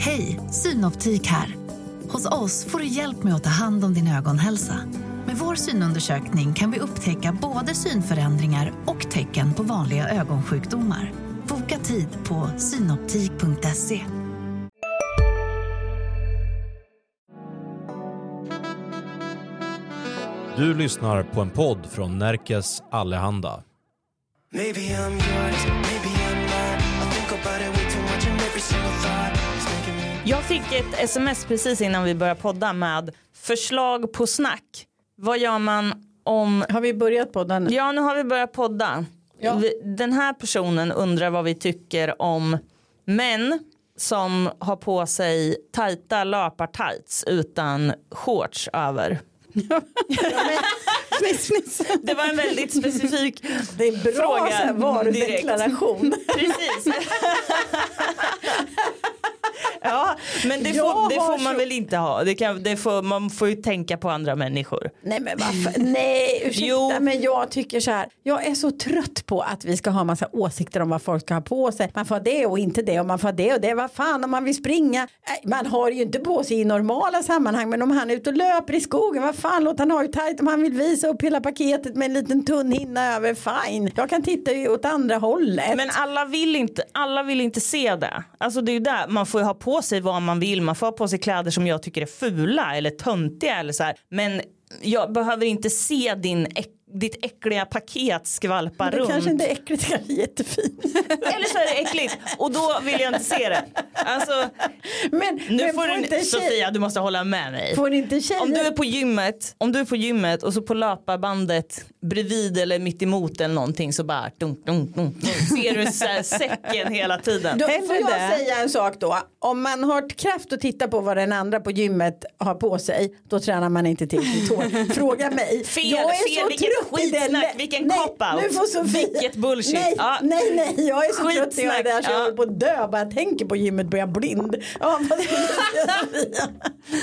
Hej, Synoptik här. Hos oss får du hjälp med att ta hand om din ögonhälsa. Med vår synundersökning kan vi upptäcka både synförändringar och tecken på vanliga ögonsjukdomar. Boka tid på synoptik.se. Du lyssnar på en podd från Närkes Allehanda. Maybe I'm yours, maybe I'm not. I think about it way too much and every single thought Jag fick ett sms precis innan vi började podda med förslag på snack. Vad gör man om... Har vi börjat på den? Ja, nu har vi börjat podda. Ja. Vi- Den här personen undrar vad vi tycker om män som har på sig tajta löpartights utan shorts över. Fniss, fniss. Det var en väldigt specifik Det är bra Fråga varudeklaration. Precis. ja, men det, får, det får man så- väl inte ha. Det kan, det får, man får ju tänka på andra människor. Nej men varför? Nej ursäkta Jo. men jag tycker så här. Jag är så trött på att vi ska ha massa åsikter om vad folk ska ha på sig. Man får ha det och inte det och man får ha det och det. Vad fan om man vill springa. Man har ju inte på sig i normala sammanhang men om han är ute och löper i skogen. Vad fan låt han ha ju tajt om han vill visa upp hela paketet med en liten tunn hinna över. Fine. Jag kan titta åt andra hållet. Men alla vill, inte, alla vill inte se det. Alltså det är ju där, man får ju ha på sig vad man vill. Man får ha på sig kläder som jag tycker är fula eller töntiga eller så här. Men jag behöver inte se din äck, ditt äckliga paket skvalpa det runt. kanske inte är äckligt, det kanske är jättefint. Eller så är det äckligt och då vill jag inte se det. Alltså, Men, nu men får du, inte Sofia du måste hålla med mig. Får inte tjejer... Om du är på gymmet, om du är på gymmet och så på löparbandet bredvid eller mitt emot eller någonting så bara dunk, dunk, dunk, ser du så här säcken hela tiden. Då får jag det. säga en sak då. Om man har kraft att titta på vad den andra på gymmet har på sig. Då tränar man inte till tår. Fråga mig. Fel, jag är fel, så trött det skitsnack, vilken nej, cop-out. Nu får Sofia. Vilket bullshit. Nej, Ja. nej, nej. Jag är så trött när jag är där så jag Skitsnack, håller på att dö. Bara tänker på gymmet blir jag blind. Ja, vad?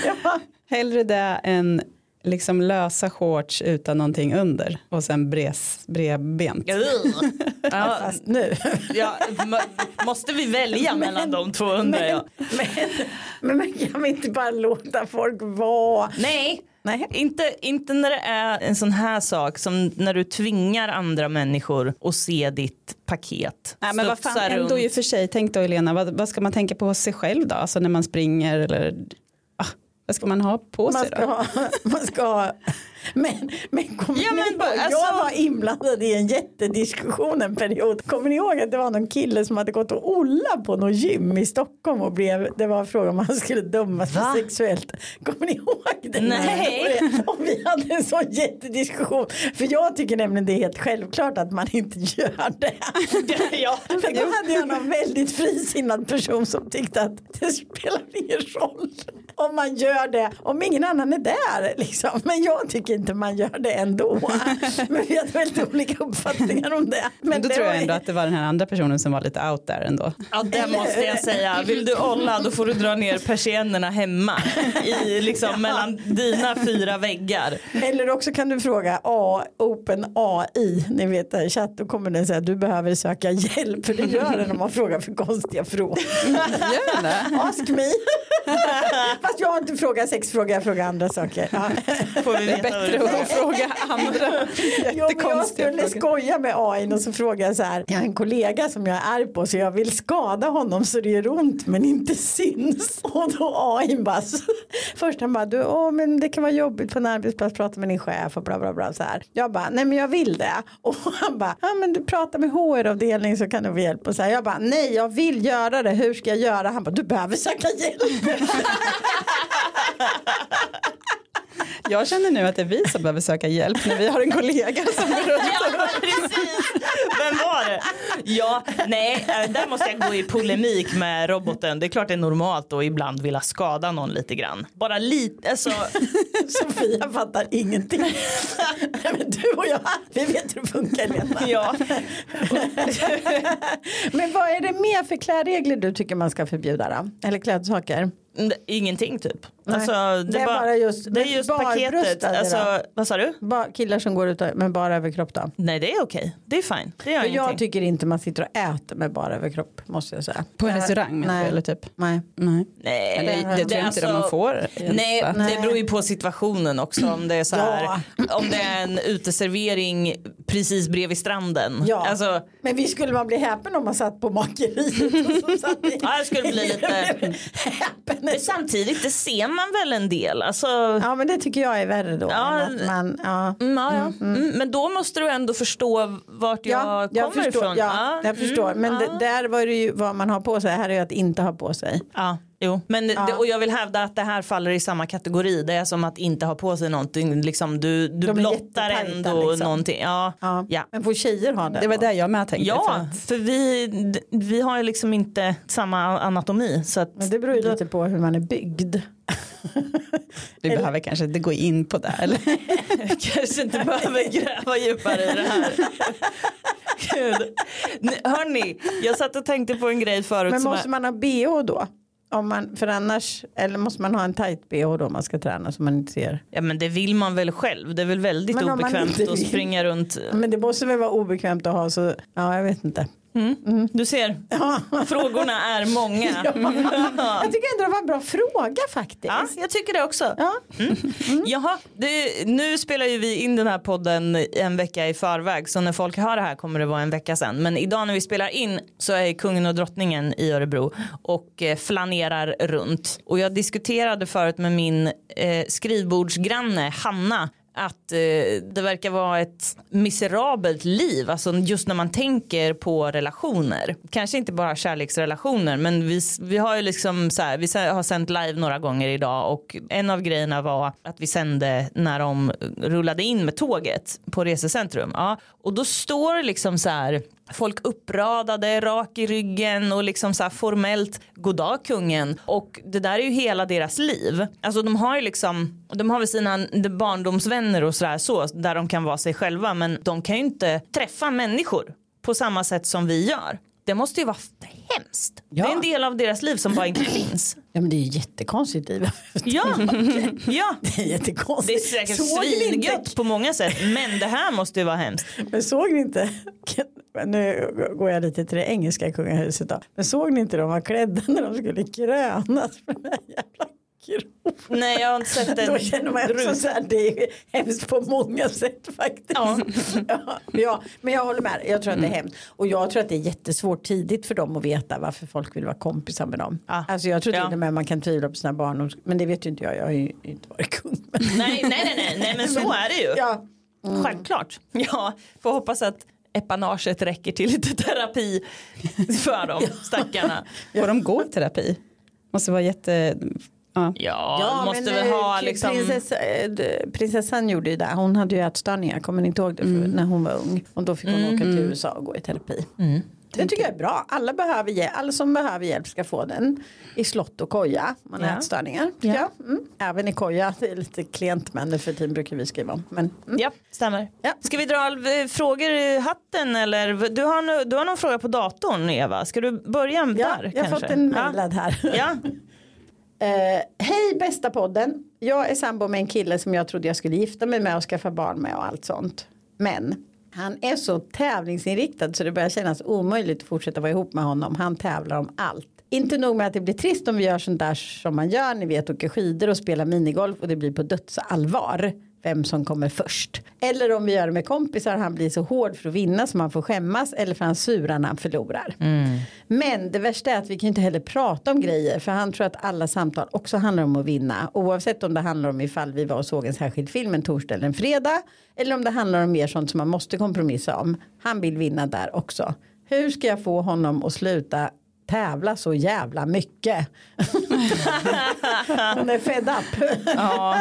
Ja. Hellre det än liksom lösa shorts utan någonting under och sen bres, bredbent. Ja, Fast nu. ja, må- måste vi välja mellan de två undrar jag. Men, men, men kan vi inte bara låta folk vara? Nej, Nej. Inte, inte när det är en sån här sak som när du tvingar andra människor att se ditt paket. Nej, men vad fan, ändå runt. i och för sig, tänk då Elena, vad, vad ska man tänka på hos sig själv då? Alltså när man springer eller ah, vad ska man ha på Man sig då? ha, man ska ha men, men kommer Ja, ni men ihåg, alltså- jag var inblandad i en jättediskussion en period. Kommer ni ihåg att det var någon kille som hade gått och olla på något gym i Stockholm och blev, det var frågan om han skulle dömas för sexuellt. Kommer ni ihåg det? Nej. Och vi hade en sån jättediskussion. För jag tycker nämligen det är helt självklart att man inte gör det. ja. För då hade jag någon väldigt frisinnad person som tyckte att det spelar ingen roll om man gör det om ingen annan är där. Liksom. Men jag tycker inte man gör det ändå. Men vi hade väldigt olika uppfattningar om det. Men Men då det tror jag ändå att det var den här andra personen som var lite out där ändå. Ja det måste jag säga. Vill du olla då får du dra ner persiennerna hemma. I, liksom, Mellan dina fyra väggar. Eller också kan du fråga A, Open AI, ni vet det här i chatt, då kommer den säga att du behöver söka hjälp, för det gör den om man frågar för konstiga frågor. Gör den det? Ask me. Fast jag har inte frågat sexfrågor, jag frågar andra saker. Ja. Får vi veta Bättre det är. att fråga andra Jo, men jag skulle frågor. skoja med AI och så frågade jag så här. Jag har en kollega som jag är arg på så jag vill skada honom så det gör ont men inte syns. Och då AI bara. så- Först han bara. Du, åh, men det kan vara jobbigt på en arbetsplats prata med din chef och bla bla bla. Så här. Jag bara. Nej men jag vill det. Och han bara. Ja men du pratar med HR-avdelning så kan du få hjälp. Och så här. Jag bara. Nej jag vill göra det. Hur ska jag göra? Han bara. Du behöver söka hjälp. Jag känner nu att det är vi som behöver söka hjälp när vi har en kollega som går runt Ja, precis. Vem var det? Ja, nej, äh, där måste jag gå i polemik med roboten. Det är klart det är normalt att ibland vilja skada någon lite grann. Bara lite, alltså. Sofia fattar ingenting. Nej, men du och jag, vi vet hur det funkar Lena. Ja. Men vad är det mer för klädregler du tycker man ska förbjuda då? Eller klädsaker? Ingenting typ. Alltså, det, det är bara just- det är just paketet. Alltså, vad sa du? Ba- killar som går ut med bara överkropp då? Nej det är okej. Det är fine. Det gör ingenting. jag tycker inte man sitter och äter med bara överkropp måste jag säga. På en Jag- restaurang menar nej. du, eller typ? Nej. Nej. Nej, Eller, det, tror jag inte alltså- man får. Nej, va? det beror ju på situationen också. Om det är så här, Ja. om det är en uteservering precis bredvid stranden. Ja. Alltså, Men visst skulle man bli häpen om man satt på makeriet Ja, det skulle bli lite- Jag häpen. Men samtidigt, det ser man väl en del. Alltså, Ja men det tycker jag är värre då. Ja, man, ja. Mm, ja, ja. Mm, men då måste du ändå förstå vart jag Ja, jag kommer förstår, ifrån. ja, jag förstår. mm, Men det, där var det ju vad man har på sig. Här är ju att inte ha på sig. Ja, jo. Men Ja. Det, och jag vill hävda att det här faller i samma kategori. Det är som att inte ha på sig någonting. Liksom, du du blottar ändå liksom. någonting. Ja, Ja. ja. Men får tjejer ha det? Det var då? det jag med tänkte. för Ja, att- för vi, vi har ju liksom inte samma anatomi. Så att, Men det beror ju lite på hur man är byggd. Du behöver kanske inte gå in på det. Eller? kanske inte behöver gräva djupare i det här. Gud. Ni- Hörni, jag satt och tänkte på en grej förut. Men måste man ha bh då? Om man, för annars, eller måste man ha en tight bh då om man ska träna så man inte ser? ja, men det vill man väl själv. Det är väl väldigt Men obekvämt att springa runt. Men det måste väl vara obekvämt att ha så, ja jag vet inte. Du ser, frågorna är många. Jag tycker ändå det var en bra fråga faktiskt. Ja, jag tycker det också. Ja. Jaha, det, nu spelar ju vi in den här podden en vecka i förväg så när folk hör det här kommer det vara en vecka sen. Men idag när vi spelar in så är kungen och drottningen i Örebro och eh, flanerar runt. Och jag diskuterade förut med min eh, skrivbordsgranne Hanna att eh, det verkar vara ett miserabelt liv, alltså just när man tänker på relationer. Kanske inte bara kärleksrelationer men vi, vi har ju liksom så här, vi har sänt live några gånger idag och en av grejerna var att vi sände när de rullade in med tåget på resecentrum. Ja, och då står det liksom så här folk uppradade, rak i ryggen och liksom så formellt goddag kungen och det där är ju hela deras liv. Alltså de har ju liksom, de har väl sina barndomsvänner och sådär så där de kan vara sig själva men de kan ju inte träffa människor på samma sätt som vi gör. Det måste ju vara hemskt. Det är en del av deras liv som bara inte finns. Ja men det är ju jättekonstigt. Ja, ja. Det är jättekonstigt. Det är säkert svingött på många sätt men det här måste ju vara hemskt. Men såg ni inte, nu går jag lite till det engelska kungahuset då. Men såg ni inte de var klädda när de skulle krönas för den här jävla kroppen? Nej jag har inte sett det. Då känner man också så här, det är hemskt på många sätt faktiskt. Ja. Ja, ja, men jag håller med, jag tror att det är hemskt. Och jag tror att det är jättesvårt tidigt för dem att veta varför folk vill vara kompisar med dem. Ja. Alltså jag tror till och med man kan tvivla på sina barn, men det vet ju inte jag, jag har ju inte varit kung. Nej, nej, nej, nej, nej, men så är det ju. ja, Självklart. Ja, får hoppas att epanaget räcker till lite terapi för dem, stackarna. Får de gå i terapi? Måste vara jätte... Ja. Ja, måste men, väl eh, ha liksom. prinsessa, eh, prinsessan gjorde ju det, hon hade ju ätstörningar, kommer ni inte ihåg det för, när hon var ung? Och då fick hon åka till USA och gå i terapi. Det tycker jag är bra, alla, behöver hjälp, alla som behöver hjälp ska få den i slott och koja, man har Ja. ätstörningar. Ja. Mm. Även i koja, det är lite klent men nu för tiden brukar vi skriva om. Men, mm. Ja, stämmer. Ja. Ska vi dra eh, frågor i hatten eller? Du har, nu, du har någon fråga på datorn Eva. Ska du börja ja, där jag har kanske? fått en Ja. mejlad här. Ja. Eh, Hej bästa podden. Jag är sambo med en kille som jag trodde jag skulle gifta mig med och skaffa barn med och allt sånt. Men han är så tävlingsinriktad så det börjar kännas omöjligt att fortsätta vara ihop med honom. Han tävlar om allt. Inte nog med att det blir trist om vi gör sånt där som man gör. Ni vet åker skidor och spelar minigolf och det blir på dödsallvar. Vem som kommer först. Eller om vi gör det med kompisar. Han blir så hård för att vinna så man får skämmas. Eller för han surar när han förlorar. Men det värsta är att vi kan inte heller prata om grejer. För han tror att alla samtal också handlar om att vinna. Oavsett om det handlar om ifall vi var och såg en särskild film en torsdag eller en fredag. Eller om det handlar om mer sånt som man måste kompromissa om. Han vill vinna där också. Hur ska jag få honom att sluta tävla så jävla mycket? Han är fed up. Ja,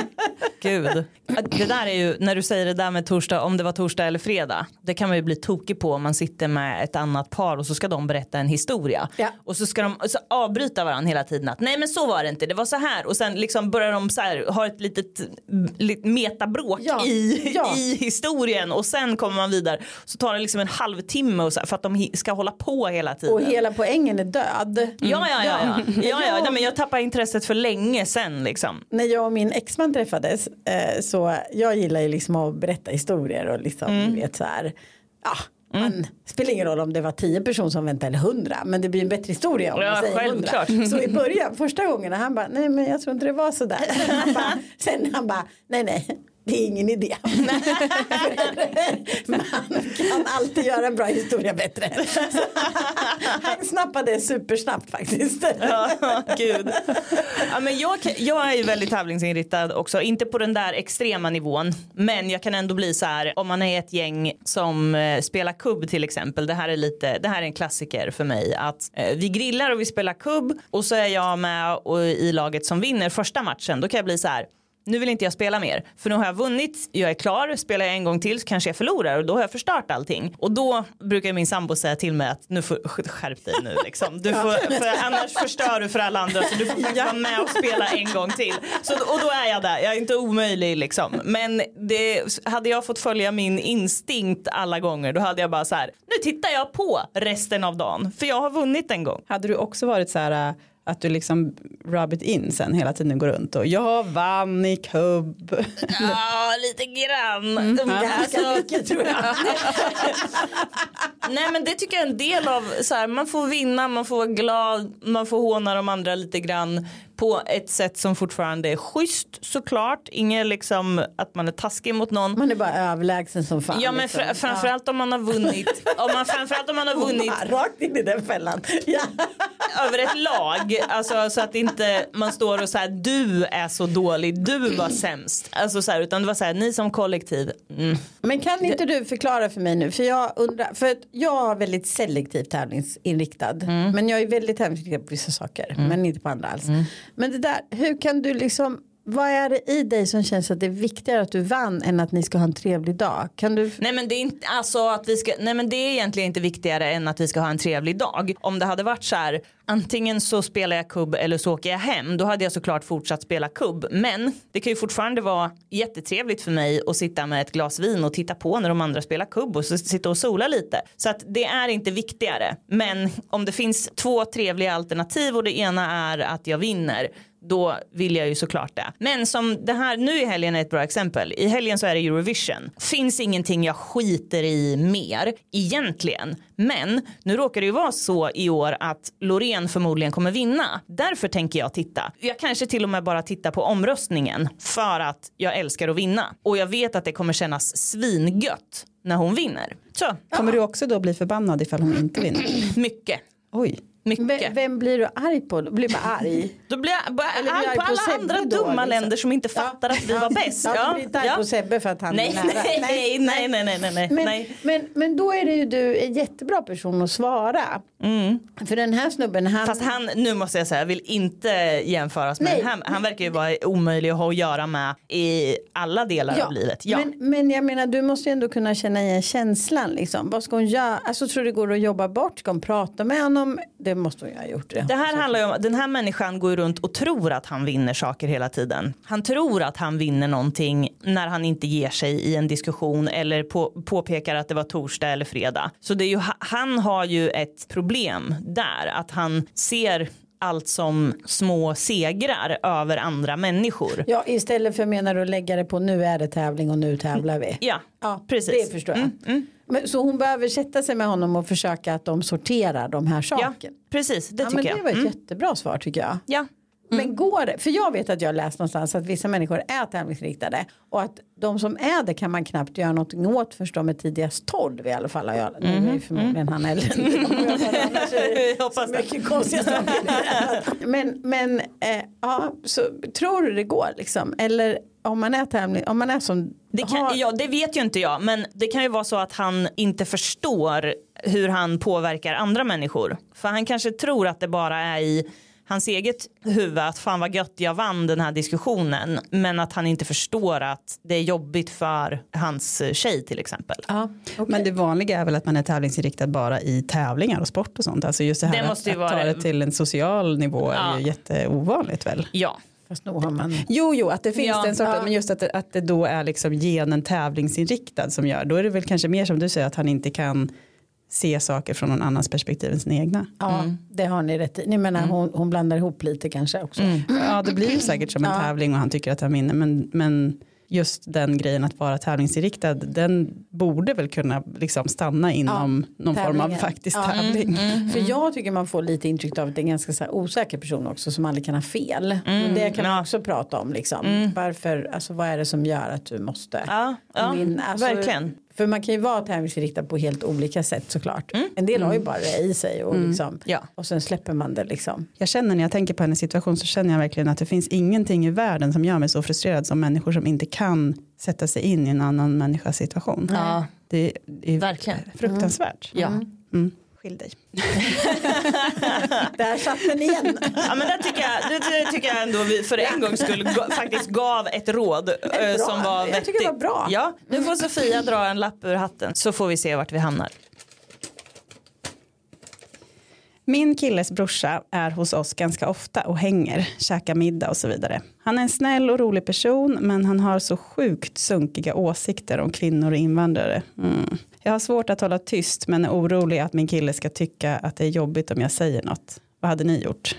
gud. Det där är ju, när du säger det där med torsdag, om det var torsdag eller fredag. Det kan man ju bli tokig på om man sitter med ett annat par och så ska de berätta en historia. Ja. Och så ska de så avbryta varandra hela tiden att nej men så var det inte, det var så här. Och sen liksom börjar de så här, ha ett litet lit- metabråk Ja, i, ja. i historien och sen kommer man vidare. Så tar det liksom en halvtimme och så här, för att de ska hålla på hela tiden. Och hela poängen är död. Ja, ja, ja. ja. ja, ja. Nej, men jag tappade intresset för länge sen liksom. När jag och min exman träffades eh, så jag gillar ju liksom att berätta historier och liksom Mm. vet så här. Ja, man spelar ingen roll om det var tio personer som väntade eller hundra men det blir en bättre historia om Ja, man säger hundra. Så i början, första gången han bara nej men jag tror inte det var så där. Han bara, sen han bara nej nej det är ingen idé. Man kan alltid göra en bra historia bättre. Han snappade supersnabbt faktiskt. Ja, gud. Ja, men jag, jag är ju väldigt tävlingsinriktad också, inte på den där extrema nivån. Men jag kan ändå bli så här, om man är ett gäng som eh, spelar kubb till exempel. Det här är lite, det här är en klassiker för mig. Att eh, vi grillar och vi spelar kubb och så är jag med och, i laget som vinner första matchen. Då kan jag bli så här. Nu vill inte jag spela mer för nu har jag vunnit, jag är klar, spelar jag en gång till så kanske jag förlorar och då har jag förstört allting. Och då brukar min sambo säga till mig att nu får skärp dig nu liksom. Du får, för annars förstör du för alla andra så du får faktiskt vara med och spela en gång till. Så, och då är jag där, jag är inte omöjlig liksom. Men det, hade jag fått följa min instinkt alla gånger då hade jag bara så här, nu tittar jag på resten av dagen för jag har vunnit en gång. Hade du också varit så här äh, att du liksom rub it in sen hela tiden går runt och jag vann i kubb. Ja, lite grann. Mm. Ganska mycket tror jag. Nej men det tycker jag är en del av så här, man får vinna, man får vara glad, man får håna de andra lite grann på ett sätt som fortfarande är schysst såklart. Inget liksom att man är taskig mot någon. Man är bara överlägsen som fan. Ja men liksom. fr- framförallt om man har vunnit, om man, framförallt om man har vunnit Rakt in i den fällan. Ja. över ett lag. Alltså så att inte man står och säger du är så dålig, du var sämst. Alltså så här, utan det var så här, ni som kollektiv. Mm. Men kan inte du förklara för mig nu? För jag undrar, för jag är väldigt selektivt tävlingsinriktad. Mm. Men jag är väldigt tävlingsinriktad på vissa saker. Men inte på andra alls. Men det där, hur kan du liksom vad är det i dig som känns att det är viktigare att du vann än att ni ska ha en trevlig dag? Kan du Nej men det är inte, alltså att vi ska, nej men det är egentligen inte viktigare än att vi ska ha en trevlig dag. Om det hade varit så här, antingen så spelar jag kubb eller så åker jag hem, då hade jag såklart fortsatt spela kubb. Men det kan ju fortfarande vara jättetrevligt för mig att sitta med ett glas vin och titta på när de andra spelar kubb och så sitta och sola lite. Så att det är inte viktigare. Men om det finns två trevliga alternativ och det ena är att jag vinner, då vill jag ju såklart det. Men som det här nu i helgen är ett bra exempel. I helgen så är det Eurovision. Finns ingenting jag skiter i mer egentligen. Men nu råkar det ju vara så i år att Loreen förmodligen kommer vinna. Därför tänker jag titta. Jag kanske till och med bara tittar på omröstningen för att jag älskar att vinna. Och jag vet att det kommer kännas svingött när hon vinner. Så, Kommer du också då bli förbannad ifall hon inte vinner? mycket. Oj. Vem, Mycket. vem blir du arg på? Du blir bara arg. Då blir jag bara blir arg jag på arg på alla Sebbe andra då, dumma liksom? länder som inte fattar att vi var bäst. Ja, du blir inte arg på Sebbe för att han nej, är nära. nej, nej, nej, nej, nej, nej, Men, nej. men, men då är det ju du en jättebra person att svara. För den här snubben han. Mm. Fast han, nu måste jag säga, vill inte jämföras med Nej. han. Han verkar ju vara omöjlig att ha att göra med i alla delar av livet. Ja. Men, men jag menar du måste ju ändå kunna känna igen känslan liksom. Vad ska hon göra? Alltså tror du det går att jobba bort? Ska hon prata med honom? Det måste hon ju ha gjort. Det, Det här handlar ju om, den här människan går ju runt och tror att han vinner saker hela tiden. Han tror att han vinner någonting när han inte ger sig i en diskussion eller på, påpekar att det var torsdag eller fredag. Så det är ju, han har ju ett problem där, att han ser allt som små segrar över andra människor. Ja istället för menar du att lägga det på nu är det tävling och nu tävlar vi. Ja, Ja, precis. Det förstår jag. Men, så hon behöver sätta sig med honom och försöka att de sorterar de här Ja, sakerna. precis. Det Ja, tycker men det jag. var ett Mm. jättebra svar tycker jag. Ja. Men går det? För jag vet att jag har läst någonstans att vissa människor är tävlingsinriktade och att de som är det kan man knappt göra någonting åt först de är tidigast 12 i alla fall. Jag, Nu är ju förmodligen han äldre jag hoppas det. mycket konstiga saker. Men, men eh, ja, så tror du det går liksom? Eller om man är tävling, om man är som Det, kan, har- ja, det vet ju inte jag, men det kan ju vara så att han inte förstår hur han påverkar andra människor. För han kanske tror att det bara är i hans eget huvud att fan vad gött jag vann den här diskussionen. Men att han inte förstår att det är jobbigt för hans tjej till exempel. Ja, okej. Men det vanliga är väl att man är tävlingsinriktad bara i tävlingar och sport och sånt. Alltså just det här Det att, måste ju att vara- ta det till en social nivå är Ja. ju jätteovanligt väl. Ja, Fast nog har man Jo, jo, att det finns Ja. en sort, Ja. men just att det, att det då är liksom genen tävlingsinriktad som gör, då är det väl kanske mer som du säger att han inte kan se saker från någon annans perspektiv än sina egna. Ja, det har ni rätt i. Ni menar hon, hon blandar ihop lite kanske också. Ja, det blir ju säkert som en Ja. tävling och han tycker att han vinner. Men, men just den grejen att vara tävlingsinriktad, den borde väl kunna liksom stanna inom någon form av tävlingen. faktisk Ja. tävling. För jag tycker man får lite intryck av att det är en ganska så här osäker person också som aldrig kan ha fel. Det kan man ja. också prata om liksom. Varför, alltså vad är det som gör att du måste Ja, ja vinna? Alltså, verkligen. För man kan ju vara tävlingsinriktad på helt olika sätt såklart. En del har ju bara det i sig och, liksom, Ja. och sen släpper man det liksom. Jag känner när jag tänker på hennes situation så känner jag verkligen att det finns ingenting i världen som gör mig så frustrerad som människor som inte kan sätta sig in i en annan människas situation. Ja, Det är verkligen. fruktansvärt. Ja. Skilj dig. Där satt den igen. ja men det tycker jag, det, tycker jag ändå vi för en gång skulle ga, faktiskt gav ett råd eh, bra. som var Jag vettigt. tycker det var bra. Ja, nu får Sofia dra en lapp ur hatten så får vi se vart vi hamnar. Min killes brorsa är hos oss ganska ofta och hänger, käkar middag och så vidare. Han är en snäll och rolig person men han har så sjukt sunkiga åsikter om kvinnor och invandrare. Mm. Jag har svårt att hålla tyst men är orolig att min kille ska tycka att det är jobbigt om jag säger något. Vad hade ni gjort?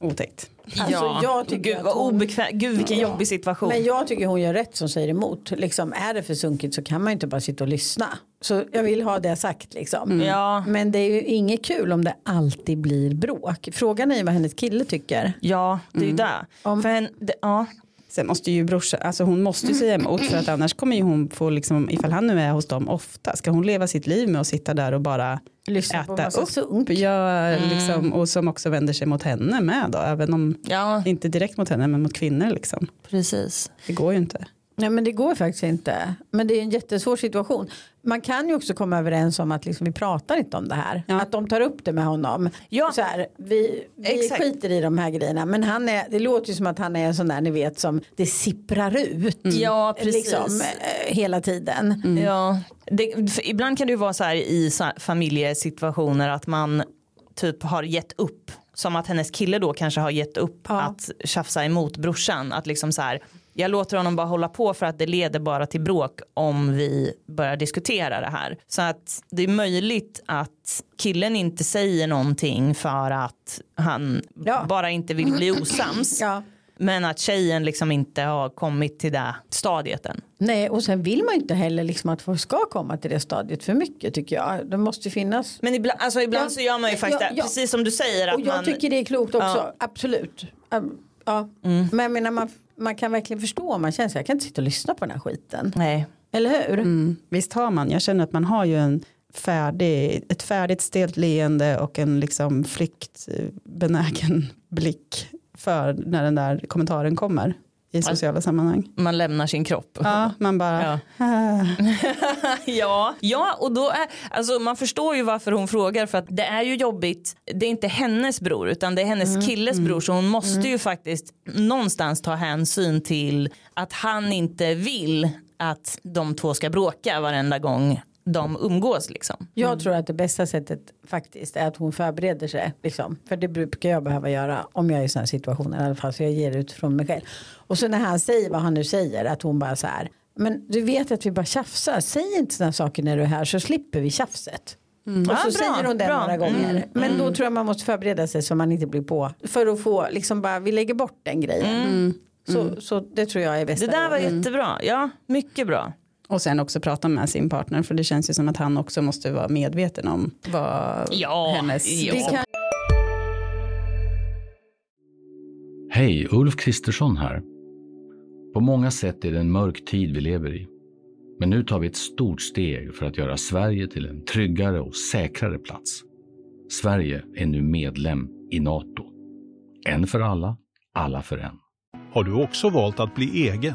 Otäckt. Alltså, jag tycker Gud vad hon- obekväm, gud vilken jobbig situation. Men jag tycker hon gör rätt som säger emot. Liksom, är det för sunkigt så kan man ju inte bara sitta och lyssna. Så jag vill ha det sagt liksom. Ja. Men det är ju inget kul om det alltid blir bråk. Frågan är ju vad hennes kille tycker. Ja, det är ju det. Om- För en, det ja. Sen måste ju brorsa, alltså hon måste ju säga emot för att annars kommer ju hon få liksom, ifall han nu är hos dem ofta, ska hon leva sitt liv med att sitta där och bara Lyssna äta upp, sunk. ja, liksom, och som också vänder sig mot henne med då, även om ja, inte direkt mot henne men mot kvinnor liksom. precis. Det går ju inte. Nej men det går faktiskt inte. Men det är en jättesvår situation. Man kan ju också komma överens om att liksom, vi pratar inte om det här. Ja. Att de tar upp det med honom. Ja. Så här, vi vi Exakt. skiter i de här grejerna. Men han är, det låter ju som att han är en sån där ni vet som det sipprar ut. Ja, precis. Liksom, eh, hela tiden. Ja, det, ibland kan det ju vara så här i familjesituationer att man typ har gett upp. Som att hennes kille då kanske har gett upp Ja. att tjafsa emot brorsan. Att liksom så här, jag låter honom bara hålla på för att det leder bara till bråk om vi börjar diskutera det här. Så att det är möjligt att killen inte säger någonting för att han Ja. bara inte vill bli osams. Ja. Men att tjejen liksom inte har kommit till det stadiet än. Nej och sen vill man inte heller liksom att folk ska komma till det stadiet för mycket tycker jag. Det måste finnas. Men ibland, alltså ibland Ja, så gör man ju faktiskt ja, det, precis som du säger. Att Och jag man, tycker det är klokt också, absolut. Um, Ja. Men jag menar man, man kan verkligen förstå om man känner sig, jag kan inte sitta och lyssna på den här skiten. Nej. Eller hur? Mm. Visst har man, jag känner att man har ju en färdig, ett färdigt stelt leende och en liksom flyktbenägen blick för när den där kommentaren kommer i sociala sammanhang. Man lämnar sin kropp. Ja, man bara, Ja. Ja, ja, och då är, alltså man förstår ju varför hon frågar för att det är ju jobbigt. Det är inte hennes bror utan det är hennes killes bror så hon måste ju faktiskt någonstans ta hänsyn till att han inte vill att de två ska bråka varenda gång de umgås liksom. Jag tror att det bästa sättet faktiskt är att hon förbereder sig. Liksom. För det brukar jag behöva göra om jag är i sådana situationer i alla fall. Så jag ger det utifrån mig själv. Och så när han säger vad han nu säger att hon bara så här. Men du vet att vi bara tjafsar. Säg inte sådana saker när du är här så slipper vi tjafset. Och så Ja, bra, säger hon det bra. några gånger. Mm, Men då tror jag man måste förbereda sig så man inte blir på. För att få liksom bara vi lägger bort den grejen. Så, så det tror jag är bästa Det där var jättebra. Ja, mycket bra. Och sen också prata med sin partner för det känns ju som att han också måste vara medveten om vad Ja, hennes ja. Det kan, Hej, Ulf Kristersson här. På många sätt är det en mörk tid vi lever i. Men nu tar vi ett stort steg för att göra Sverige till en tryggare och säkrare plats. Sverige är nu medlem i Nato. En för alla, alla för en. Har du också valt att bli egen?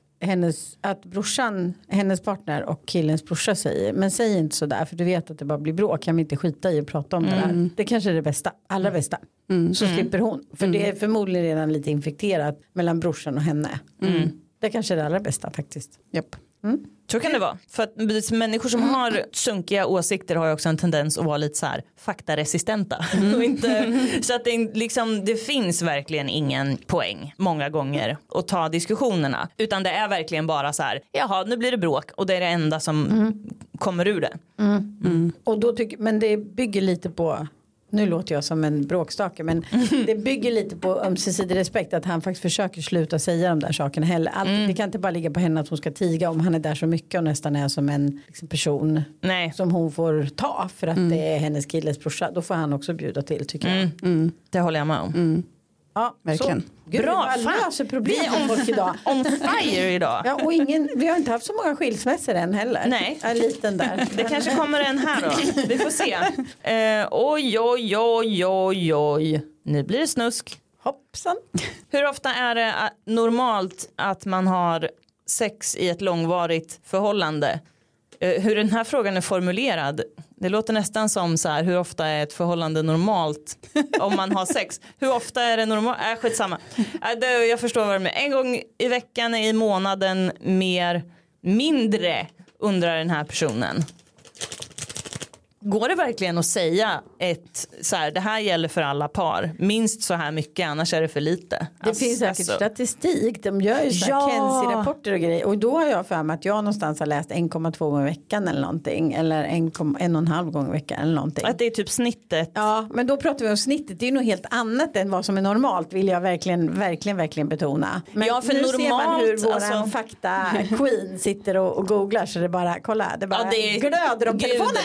hennes, att brorsan, hennes partner och killens brorsa säger. Men säg inte sådär för du vet att det bara blir bråk. Kan vi inte skita i att prata om det där. Det kanske är det bästa, allra bästa. Så slipper hon. För det är förmodligen redan lite infekterat mellan brorsan och henne. Det kanske är det allra bästa faktiskt. Japp. Så kan det vara. För att människor som har sunkiga åsikter har ju också en tendens att vara lite så här faktaresistenta. Och inte, så att det, liksom, det finns verkligen ingen poäng många gånger att ta diskussionerna. Utan det är verkligen bara så här, jaha nu blir det bråk och det är det enda som kommer ur det. Och då tycker, men det bygger lite på nu låter jag som en bråkstake men det bygger lite på ömsesidig respekt att han faktiskt försöker sluta säga de där sakerna heller. Allt, Det kan inte bara ligga på henne att hon ska tiga om han är där så mycket och nästan är som en liksom, person Nej. som hon får ta för att det är hennes killes brorsa. Då får han också bjuda till tycker jag. Det håller jag med om. Ja, Verkligen. Så. Gud, Bra, vi löser problem Vi är med folk idag. On fire idag. Ja, och ingen, vi har inte haft så många skilsmässor än heller. Nej. En liten där. Det kanske kommer en här då. Vi får se. Eh, oj, oj, oj, oj, oj. Nu blir det snusk. Hoppsan. Hur ofta är det normalt att man har sex i ett långvarigt förhållande? Eh, Hur den här frågan är formulerad, det låter nästan som så här, hur ofta är ett förhållande normalt om man har sex? Hur ofta är det normalt? Äh, skitsamma. Äh, det, jag förstår vad det är. En gång i veckan, i månaden, mer, mindre undrar den här personen. Går det verkligen att säga ett så här, det här gäller för alla par, minst så här mycket annars är det för lite? Det finns säkert statistik. De gör ju så här Ja. Kenzie-rapporter och grejer. Och då har jag för mig att jag någonstans har läst 1,2 gånger i veckan eller någonting. Eller 1,5 gånger i veckan eller någonting. Att det är typ snittet. Ja, men då pratar vi om snittet. Det är ju något helt annat än vad som är normalt vill jag verkligen, verkligen, verkligen betona. Men Ja, för nu ser man normalt, hur våran alltså- fakta-queen sitter och, och googlar så det bara, kolla, det bara Ja, det är- glöder om telefonen.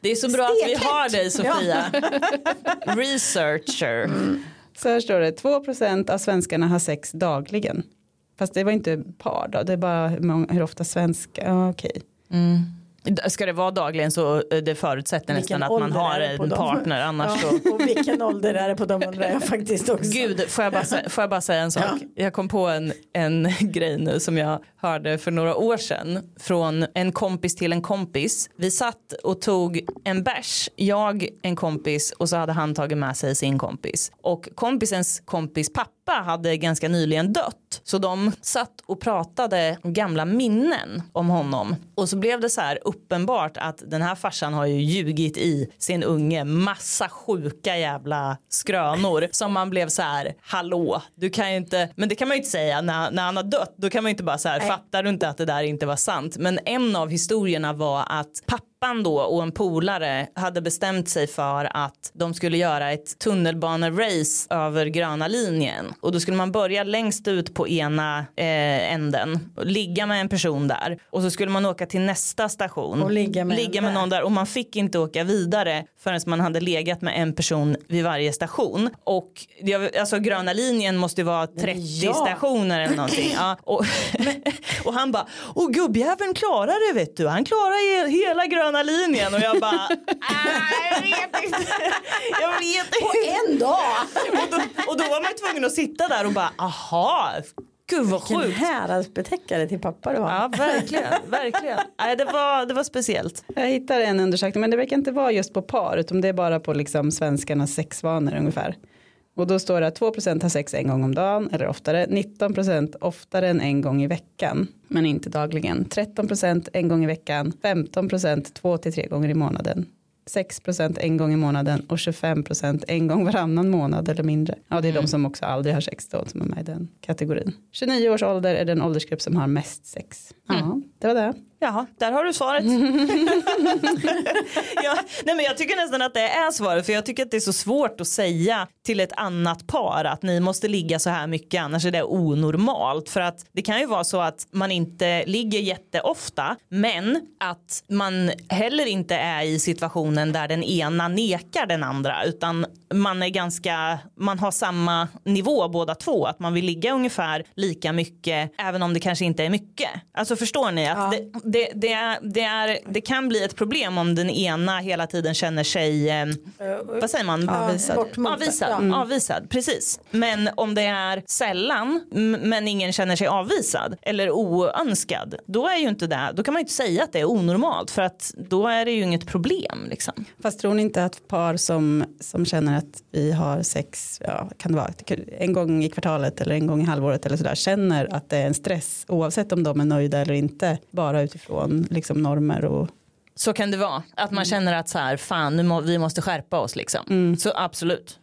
Det är så bra att vi har dig Sofia. Researcher. Så här står det, 2% av svenskarna har sex dagligen. Fast det var inte par då, det är bara hur, många, hur ofta svenska, ja, okej. Ska det vara dagligen så eh, det förutsätter nästan att man har en dem? partner annars ja, så. Och vilken ålder är det på dem undrar jag faktiskt också. Gud, får jag bara, får jag bara säga en sak? Jag kom på en, en grej nu som jag hörde för några år sedan från en kompis till en kompis. Vi satt och tog en bärs, jag, en kompis och så hade han tagit med sig sin kompis. Och kompisens kompis pappa hade ganska nyligen dött. Så de satt och pratade gamla minnen om honom. Och så blev det så här uppenbart att den här farsan har ju ljugit i sin unge massa sjuka jävla skrönor som man blev så här hallå du kan ju inte men det kan man ju inte säga när, när han har dött då kan man ju inte bara så här fattar du inte att det där inte var sant men en av historierna var att pappan då och en polare hade bestämt sig för att de skulle göra ett tunnelbanerace över gröna linjen. Och då skulle man börja längst ut på ena eh, änden och ligga med en person där. Och så skulle man åka till nästa station. Och ligga med ligga med någon där. Och man fick inte åka vidare förrän man hade legat med en person vid varje station. Och alltså gröna linjen måste ju vara 30 Ja. stationer eller någonting. Ja, och, och han bara och gubbjäveln klarar det vet du. Han klarar he- hela gröna linjen. Och jag bara "Nej, jag vet inte. Jag vet inte På en dag! och, då, och då var man tvungen att sitta där och bara aha gud vad Vilken sjukt häradsbetäckare till pappa du har. Ja, verkligen, verkligen. Nej, det, var, det var speciellt. Jag hittar en undersökning, men det verkar inte vara just på par, utan det är bara på liksom svenskarnas sexvanor ungefär. Och då står det att 2% har sex en gång om dagen eller oftare, 19% oftare än en gång i veckan, men inte dagligen. 13% en gång i veckan, 15% två till tre gånger i månaden. 6% en gång i månaden och 25% en gång varannan månad eller mindre. Ja, det är de som också aldrig har sex då som är med i den kategorin. 29 års ålder är den åldersgrupp som har mest sex. Ja, det var det. Jaha, där har du svaret. ja, nej men jag tycker nästan att det är svaret för jag tycker att det är så svårt att säga till ett annat par att ni måste ligga så här mycket annars är det onormalt för att det kan ju vara så att man inte ligger jätteofta men att man heller inte är i situationen där den ena nekar den andra utan man är ganska man har samma nivå båda två att man vill ligga ungefär lika mycket även om det kanske inte är mycket alltså förstår ni att Ja. det, det, det, är, det, är, det kan bli ett problem om den ena hela tiden känner sig, eh, vad säger man? Avvisad. Avvisad, Ja. Mm. avvisad, precis. Men om det är sällan men ingen känner sig avvisad eller oönskad, då är ju inte det, då kan man ju inte säga att det är onormalt för att då är det ju inget problem liksom. Fast tror ni inte att par som, som känner att vi har sex, ja, kan det vara en gång i kvartalet eller en gång i halvåret eller sådär, känner att det är en stress oavsett om de är nöjda eller inte, bara utifrån liksom normer och Så kan det vara, att man känner att så här, fan nu må, vi måste skärpa oss liksom. Så absolut.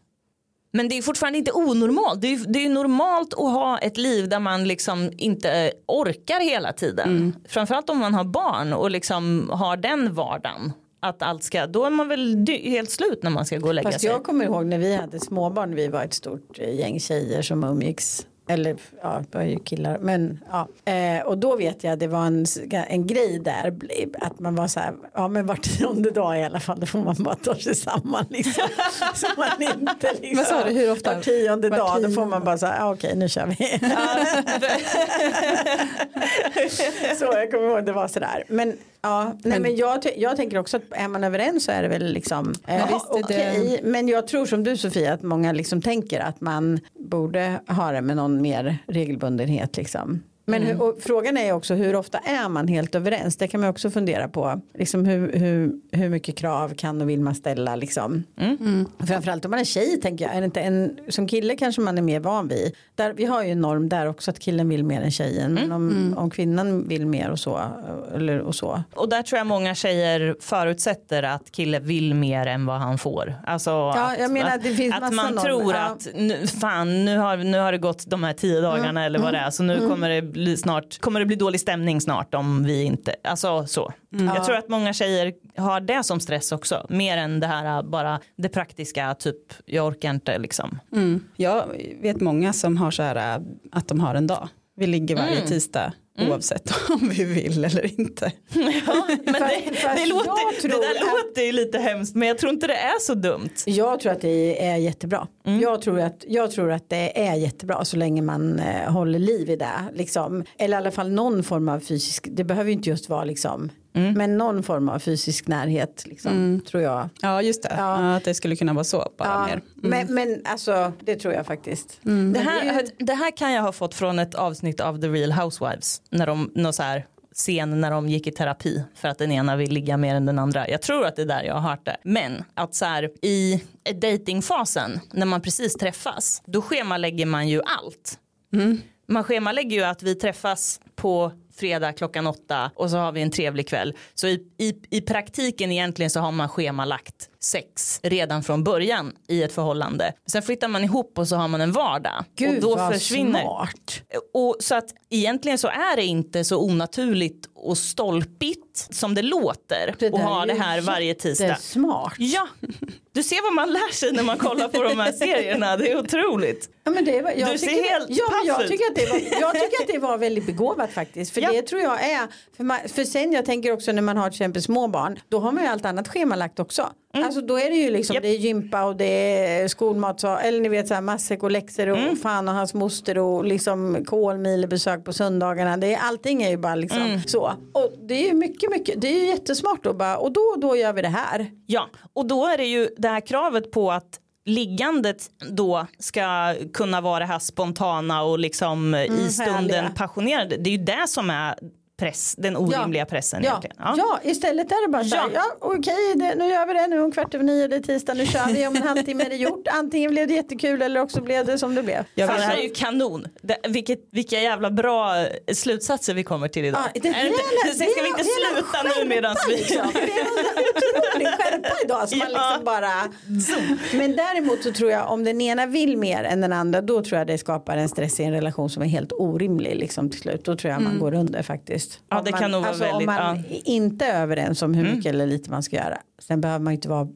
Men det är fortfarande inte onormalt. Det är, det är normalt att ha ett liv där man liksom inte orkar hela tiden. Framförallt om man har barn och liksom har den vardagen. Att allt ska, då är man väl helt slut när man ska gå och lägga Fast sig. jag kommer ihåg när vi hade småbarn, vi var ett stort eh, gäng tjejer som umgicks. Eller ja, det var ju killar. Men ja. Eh, och då vet jag det var en, en grej där. Att man var så här. Ja men var tionde dag i alla fall. Då får man bara ta sig samman. Liksom. så man inte liksom. Vad sa du, hur ofta? Var tionde Var dag. Då får man bara så här. Ja, okej nu kör vi. så jag kommer ihåg det var sådär. Men ja, nej, men jag, jag tänker också att är man överens så är det väl liksom eh, visst är det- okej. Men jag tror som du Sofia att många liksom tänker att man borde ha det med någon mer regelbundenhet liksom. Men hur, och frågan är också hur ofta är man helt överens? Det kan man också fundera på. Liksom hur, hur, hur mycket krav kan och vill man ställa liksom. Framförallt om man är tjej tänker jag. Är det inte en, som kille kanske man är mer van vid. Där, vi har ju en norm där också att killen vill mer än tjejen. Men om, om kvinnan vill mer och så. Eller, och så. Och där tror jag många tjejer förutsätter att kille vill mer än vad han får. Alltså att, jag menar att det finns att massa man normer. tror Ja. att nu, fan nu har, nu har det gått de här tio dagarna Mm. eller vad det är så nu kommer det bli snart kommer det bli dålig stämning snart om vi inte alltså så. Mm. Jag tror att många tjejer har det som stress också mer än det här bara det praktiska typ jag orkar inte liksom. Mm. Jag vet många som har så här äh, att de har en dag. Vi ligger varje Mm. oavsett om vi vill eller inte. Men det, det, jag låter, det där låter ju lite hemskt men jag tror inte det är så dumt. Jag tror att det är jättebra. Jag, tror att, jag tror att det är jättebra så länge man eh, håller liv i det. Liksom. Eller i alla fall någon form av fysisk, det behöver ju inte just vara liksom, men någon form av fysisk närhet liksom, tror jag. Ja just det, Ja. att det skulle kunna vara så bara Ja, mer. men, men alltså det tror jag faktiskt. Det Men här, det här kan jag ha fått från ett avsnitt av The Real Housewives. När de, någon så här scen när de gick i terapi för att den ena vill ligga mer än den andra. Jag tror att det är där jag har hört det. Men att så här i datingfasen när man precis träffas då schemalägger man ju allt. Man schemalägger ju att vi träffas på fredag klockan åtta och så har vi en trevlig kväll. Så i, i, i praktiken egentligen så har man schemalagt sex redan från början i ett förhållande. Sen flyttar man ihop och så har man en vardag. Gud och då försvinner. smart. Och så att egentligen så är det inte så onaturligt och stolpigt som det låter Det där ha det här varje Det är tisdag. smart. Ja, du ser vad man lär sig när man kollar på de här serierna. Det är otroligt. Ja, men det var, jag Du ser tycker, helt ja, paff jag tycker, att det var, jag tycker att det var väldigt begåvat faktiskt. För Ja. det tror jag är. För, man, för sen jag tänker också när man har till exempel små barn. Då har man ju allt annat schemalagt också. Alltså då är det ju liksom Japp. det är gympa och det är skolmat. Så, eller ni vet så här matsäck och läxor och fan och hans moster och liksom kolmilebesök på söndagarna. Det är, allting är ju bara liksom så. Och det är ju mycket mycket. Det är ju jättesmart då bara. Och då och då gör vi det här. Ja, och då är det ju det här kravet på att liggandet då ska kunna vara det här spontana och liksom i stunden härliga. passionerade. Det är ju det som är press, den orimliga pressen Ja. egentligen. Ja. istället är det bara så här, Ja. ja, okej, det, nu gör vi det, nu om kvart över nio, det är tisdag, nu kör vi, om en halvtimme är det gjort, antingen blev det jättekul eller också blev det som det blev. Jag Fan, vet- det här är ju kanon. Det, vilket, vilka jävla bra slutsatser vi kommer till idag. Ja, det hela- Ska det är vi inte sluta nu medan vi... liksom. Det är en otrolig skärpa idag som man Ja. liksom bara Men däremot så tror jag om den ena vill mer än den andra då tror jag det skapar en stress i en relation som är helt orimlig liksom till slut. Då tror jag man går under faktiskt. Ja, Om det man, kan nog vara alltså, väldigt- Om man ja. inte är överens om hur mycket eller lite man ska göra. Sen behöver man ju inte vara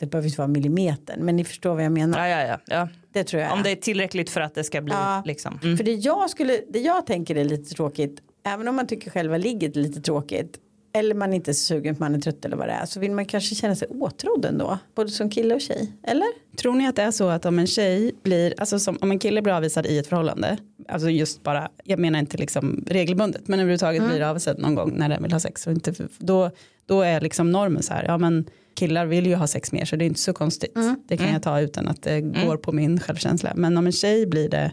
det behöver inte vara millimeter men ni förstår vad jag menar. Ja, ja, ja. ja. Det tror jag. Om det är tillräckligt för att det ska bli Ja. liksom. Mm. För det jag, skulle, det jag tänker är lite tråkigt, även om man tycker själva ligget är lite tråkigt, eller man inte är så sugen för man är trött eller vad det är, så vill man kanske känna sig åtrådd ändå, både som kille och tjej, eller? Tror ni att det är så att om en tjej blir, alltså som, om en kille blir avvisad i ett förhållande, alltså just bara, jag menar inte liksom regelbundet, men överhuvudtaget blir avsedd någon gång när den vill ha sex. Och inte, då, då är liksom normen så här, ja men killar vill ju ha sex mer så det är inte så konstigt. Det kan jag ta utan att det går på min självkänsla. Men om en tjej blir det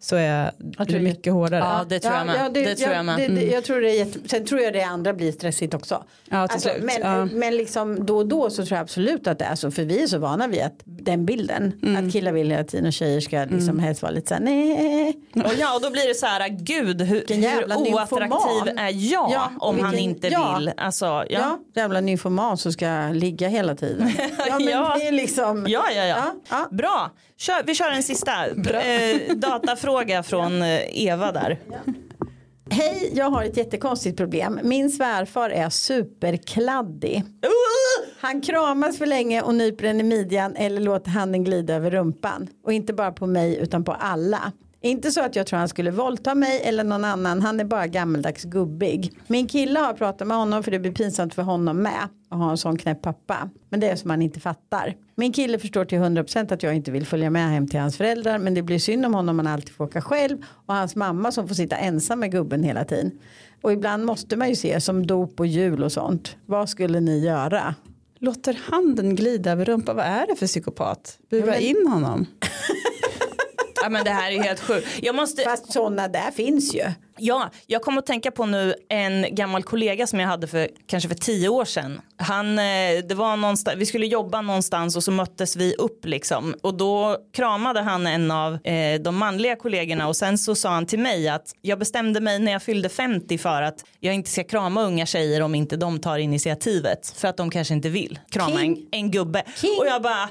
så är tror det det- mycket hårdare. Ja, det tror jag med. det, tror jag med. det- det- jag tror det är jätte... Sen tror jag det andra blir stressigt också. Ja, slut. men, Ja. men liksom då och då så tror jag absolut att det är så. För vi är så vana vid att den bilden. Att killar vill hela tiden och tjejer ska liksom helst vara lite så här nej. Och ja, och då blir det så här, gud hur, hur oattraktiv är jag Ja, om han vilken- inte ja. vill? Alltså, ja. Ja, jävla nymfoman som ska ligga hela tiden. Ja, men Ja. det är liksom. Ja, ja, ja. Ja, ja. Bra. Kör, vi kör en sista eh, datafråga från eh, Eva där. Hej, jag har ett jättekonstigt problem. Min svärfar är superkladdig. Han kramas för länge och nyper den i midjan eller låter handen glida över rumpan. Och inte bara på mig utan på alla. Inte så att jag tror han skulle våldta mig eller någon annan. Han är bara gammeldags gubbig. Min kille har pratat med honom för det blir pinsamt för honom med. Att ha en sån knäpp pappa. Men det är som han inte fattar. Min kille förstår till 100% att jag inte vill följa med hem till hans föräldrar. Men det blir synd om honom om han alltid får åka själv. Och hans mamma som får sitta ensam med gubben hela tiden. Och ibland måste man ju se som dop och jul och sånt. Vad skulle ni göra? Låter handen glida över rumpan, vad är det för psykopat? Bua men- in honom. Ja, men det här är helt sjukt. Jag måste, Fast sådana där finns ju. Ja, jag kommer att tänka på nu en gammal kollega som jag hade för kanske för tio år sedan. Han, eh, det var någonstans, vi skulle jobba någonstans och så möttes vi upp liksom och då kramade han en av eh, de manliga kollegorna och sen så sa han till mig att jag bestämde mig när jag fyllde 50 för att jag inte ska krama unga tjejer om inte de tar initiativet för att de kanske inte vill krama en, en gubbe. King. Och jag bara,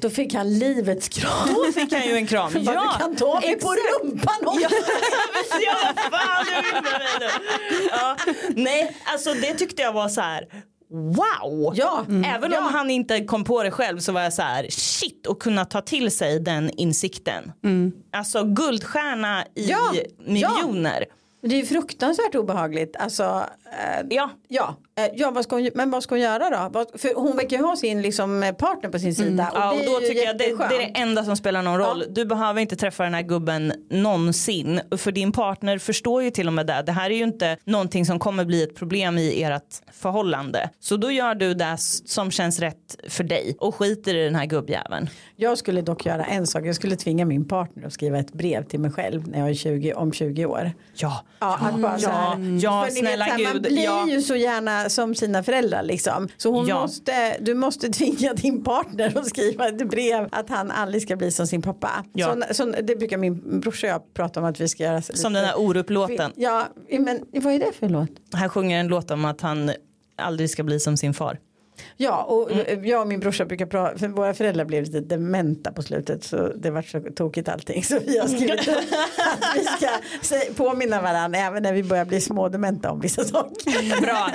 Då fick han livets kram. då fick han ju en kram. Ja, du kan ta mig på rumpan. Ja, fan du vill med mig nu. Ja. Nej, alltså det tyckte jag var så här. Wow! Ja, Även Ja. om han inte kom på det själv så var jag så här shit och kunna ta till sig den insikten. Alltså guldstjärna i Ja, miljoner. Det är fruktansvärt obehagligt. Alltså, eh, Ja. ja. Eh, ja vad ska hon, men vad ska hon göra då? För hon verkar ju ha sin liksom, partner på sin sida. Och Ja, och då tycker jag det, det är det enda som spelar någon roll. Du behöver inte träffa den här gubben någonsin. För din partner förstår ju till och med det. Det här är ju inte någonting som kommer bli ett problem i ert förhållande. Så då gör du det som känns rätt för dig och skiter i den här gubbjäveln. Jag skulle dock göra en sak. Jag skulle tvinga min partner att skriva ett brev till mig själv när jag är 20, om 20 år. Ja, Ja, att bara så här, ja för ni snälla vet, här, Man gud. blir Ja. ju så gärna som sina föräldrar liksom. Så hon Ja. måste, du måste tvinga din partner att skriva ett brev att han aldrig ska bli som sin pappa. Ja. Så, så, det brukar min brorsa och jag prata om att vi ska göra. Som lite- den här Orup-låten. Ja, men vad är det för låt? Han sjunger en låt om att han aldrig ska bli som sin far. Ja, och Mm. jag och min brorsa brukar prata, för våra föräldrar blev lite dementa på slutet så det var så tokigt allting. Så vi har skrivit att vi ska påminna varandra även när vi börjar bli smådementa om vissa saker. Bra.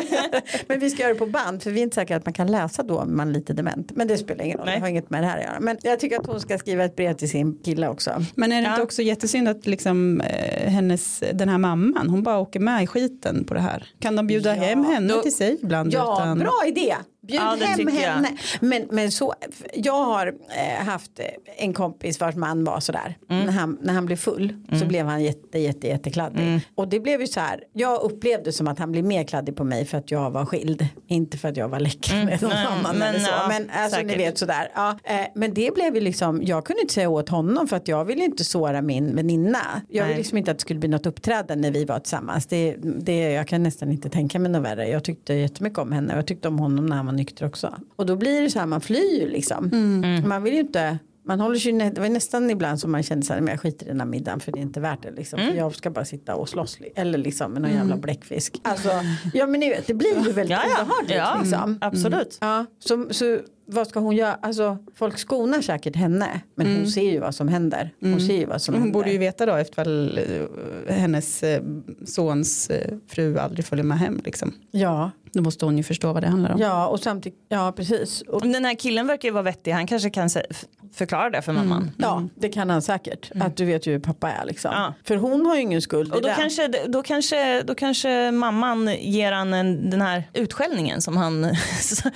Men vi ska göra det på band för vi är inte säkra att man kan läsa då om man är lite dement. Men det spelar ingen roll, Nej. det har inget med det här att göra. Men jag tycker att hon ska skriva ett brev till sin kille också. Men är det inte Ja. också jättesynd att liksom, eh, hennes, den här mamman, hon bara åker med i skiten på det här. Kan de bjuda Ja, hem henne då- till sig ibland? Ja, utan... bra idé. Bjud Ja, hem henne. Men, men så, jag har eh, haft eh, en kompis vars man var sådär. Mm. När, han, när han blev full så blev han jätte, jätte, jättekladdig. Mm. Och det blev ju så här. Jag upplevde som att han blev mer kladdig på mig för att jag var skild. Inte för att jag var läcker med någon Mm. Nej, annan men, eller så. ja, men alltså ni säkert. vet sådär. Ja, eh, men det blev ju liksom. Jag kunde inte säga åt honom för att jag ville inte såra min väninna. Jag ville liksom inte att det skulle bli något uppträdande när vi var tillsammans. Det, det, jag kan nästan inte tänka mig något värre. Jag tyckte jättemycket om henne och jag tyckte om honom när han var nykter också. Och då blir det så här, man flyr liksom. Mm. Man vill ju inte, man håller sig, det var nästan ibland som man kände så här, men jag skiter i den här middagen för det är inte värt det liksom. Mm. Jag ska bara sitta och slåss. Eller liksom med någon jävla bläckfisk. Alltså, ja men ni vet, det blir ju väldigt Ja, ja. obehagligt Ja, liksom. absolut. Ja, så, så vad ska hon göra? Alltså folk skonar säkert henne. Men hon ser ju vad som händer. Hon ser ju vad som Hon händer. borde ju veta då ifall eh, hennes eh, sons eh, fru aldrig följer med hem. Liksom. Ja, Då måste hon ju förstå vad det handlar om. ja och samtidigt, ja precis. Och, Den här killen verkar ju vara vettig. Han kanske kan f- förklara det för mamman. Ja, det kan han säkert. Att du vet ju hur pappa är liksom. Ja. För hon har ju ingen skuld Och då det. kanske, då, kanske, då kanske mamman ger han en, den här utskällningen som han,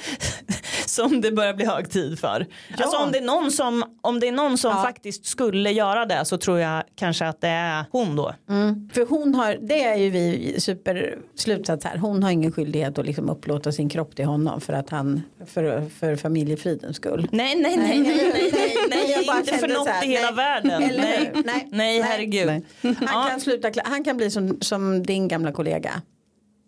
som det börjar bli hög tid för. Alltså om det är någon som, om det är någon som faktiskt skulle göra det så tror jag kanske att det är hon då. För hon har, det är ju vi superslutsats här, hon har ingen skyldighet att liksom upplåta sin kropp till honom för att han, för, för familjefridens skull. Nej, nej, nej, nej, nej, nej, nej, Jag bara inte för något här, i hela nej. världen. Nej? Nej. nej, herregud. Nej. Han, kan sluta, han kan bli som, som din gamla kollega.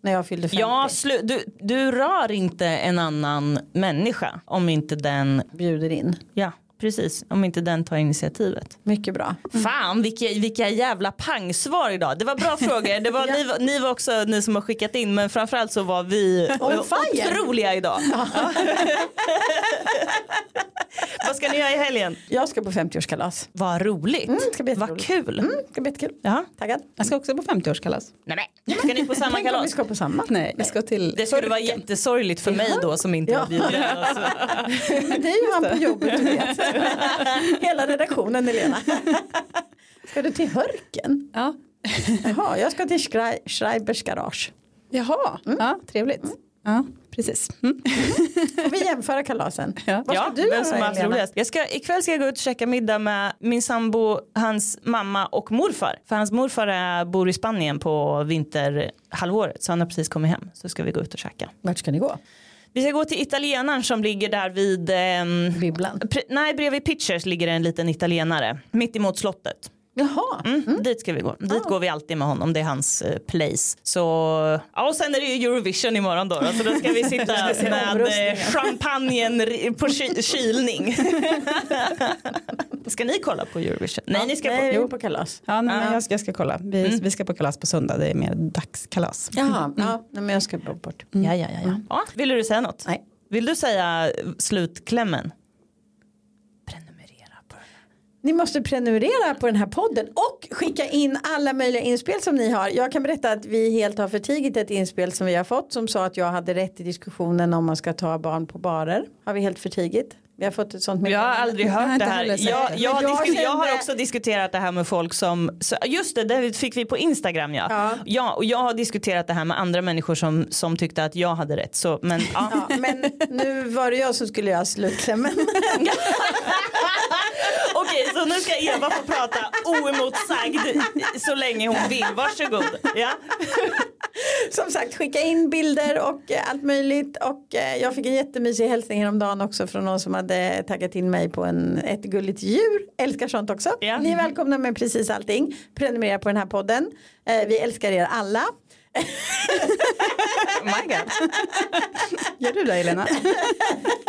När jag fyllde 50. Ja, slu- du, du rör inte en annan människa om inte den, Bjuder in. ja precis, om inte den tar initiativet. Mycket bra. Fan vilka, vilka jävla pangsvar idag. Det var bra frågor. Det var, ni, var- ni var också ni som har skickat in men framförallt så var vi otroliga idag. Vad ska ni göra i helgen? Jag ska på 50-årskalas. Vad roligt. Mm, ska bli Vad kul. Mm, ska bli jättekul. Ja. Taggad. Jag ska också på 50-årskalas. Nej, men. Ska ni på samma om vi kalas? ska på samma. Nej, jag ska till Det skulle vara jättesorgligt för mig då som inte Ja. var bjuden. Alltså. Det är ju han på jobbet du vet. Hela redaktionen Elena. Ska du till Hörken? Ja. Jaha, jag ska till Schrei- Schreibers garage. Jaha, ja, trevligt. Ja, precis. Mm. Får vi jämföra kalasen? Ja. Vad ska Ja, du vem som har göra haft Elena? roligast. Jag ska, ikväll ska jag gå ut och käka middag med min sambo, hans mamma och morfar. För hans morfar är, bor i Spanien på vinterhalvåret så han har precis kommit hem. Så ska vi gå ut och käka. Vart ska ni gå? Vi ska gå till italienaren som ligger där vid, ehm, Bibblan. nej bredvid Pitchers ligger en liten italienare. Mitt emot slottet. Jaha. Mm, Dit ska vi gå. Dit går vi alltid med honom. Det är hans eh, place. Så, ja, och sen är det ju Eurovision imorgon då. då. Så då ska vi sitta med eh, champagnen på ky- kylning. ska ni kolla på Eurovision? Nej, ni ska Nej, på... är på kalas. Ja, nej, men Ja. jag, ska, jag ska kolla. Vi, vi ska på kalas på söndag. Det är mer dagskalas. Jaha, ja, nej, men jag ska bo bort. Ja, ja, ja, ja. ja. Vill du säga något? Nej. Vill du säga slutklämmen? Ni måste prenumerera på den här podden och skicka in alla möjliga inspel som ni har. Jag kan berätta att vi helt har förtigit ett inspel som vi har fått som sa att jag hade rätt i diskussionen om man ska ta barn på barer. Har vi helt förtigit. Vi har fått ett sånt Jag har aldrig har hört det här. Jag, jag, jag disku- jag har kände- också diskuterat det här med folk som, just det, det fick vi på Instagram ja. Ja. ja. och jag har diskuterat det här med andra människor som, som tyckte att jag hade rätt. Så, men, ja. Ja, men nu var det jag som skulle göra slutklämmen. Okej, så nu ska Eva få prata oemotsagd så länge hon vill. Varsågod. Ja. Som sagt, skicka in bilder och eh, allt möjligt. Och eh, jag fick en jättemysig hälsning häromdagen också från någon som hade taggat in mig på en, ett gulligt djur. Älskar sånt också. Ja. Ni är välkomna med precis allting. Prenumerera på den här podden. Eh, vi älskar er alla. Oh my God. Gör du det Elena?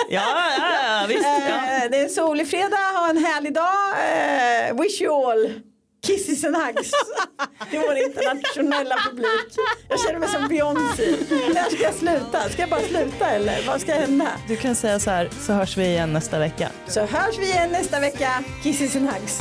Ja, ja, visst. Ja. Eh, det är en solig fredag, ha en härlig dag. Eh, wish you all kisses and hugs. Det är vår internationella publik. Jag känner mig som Beyoncé. När ska jag sluta? Ska jag bara sluta eller vad ska hända? Du kan säga så här, så hörs vi igen nästa vecka. Så hörs vi igen nästa vecka. Kisses and hugs.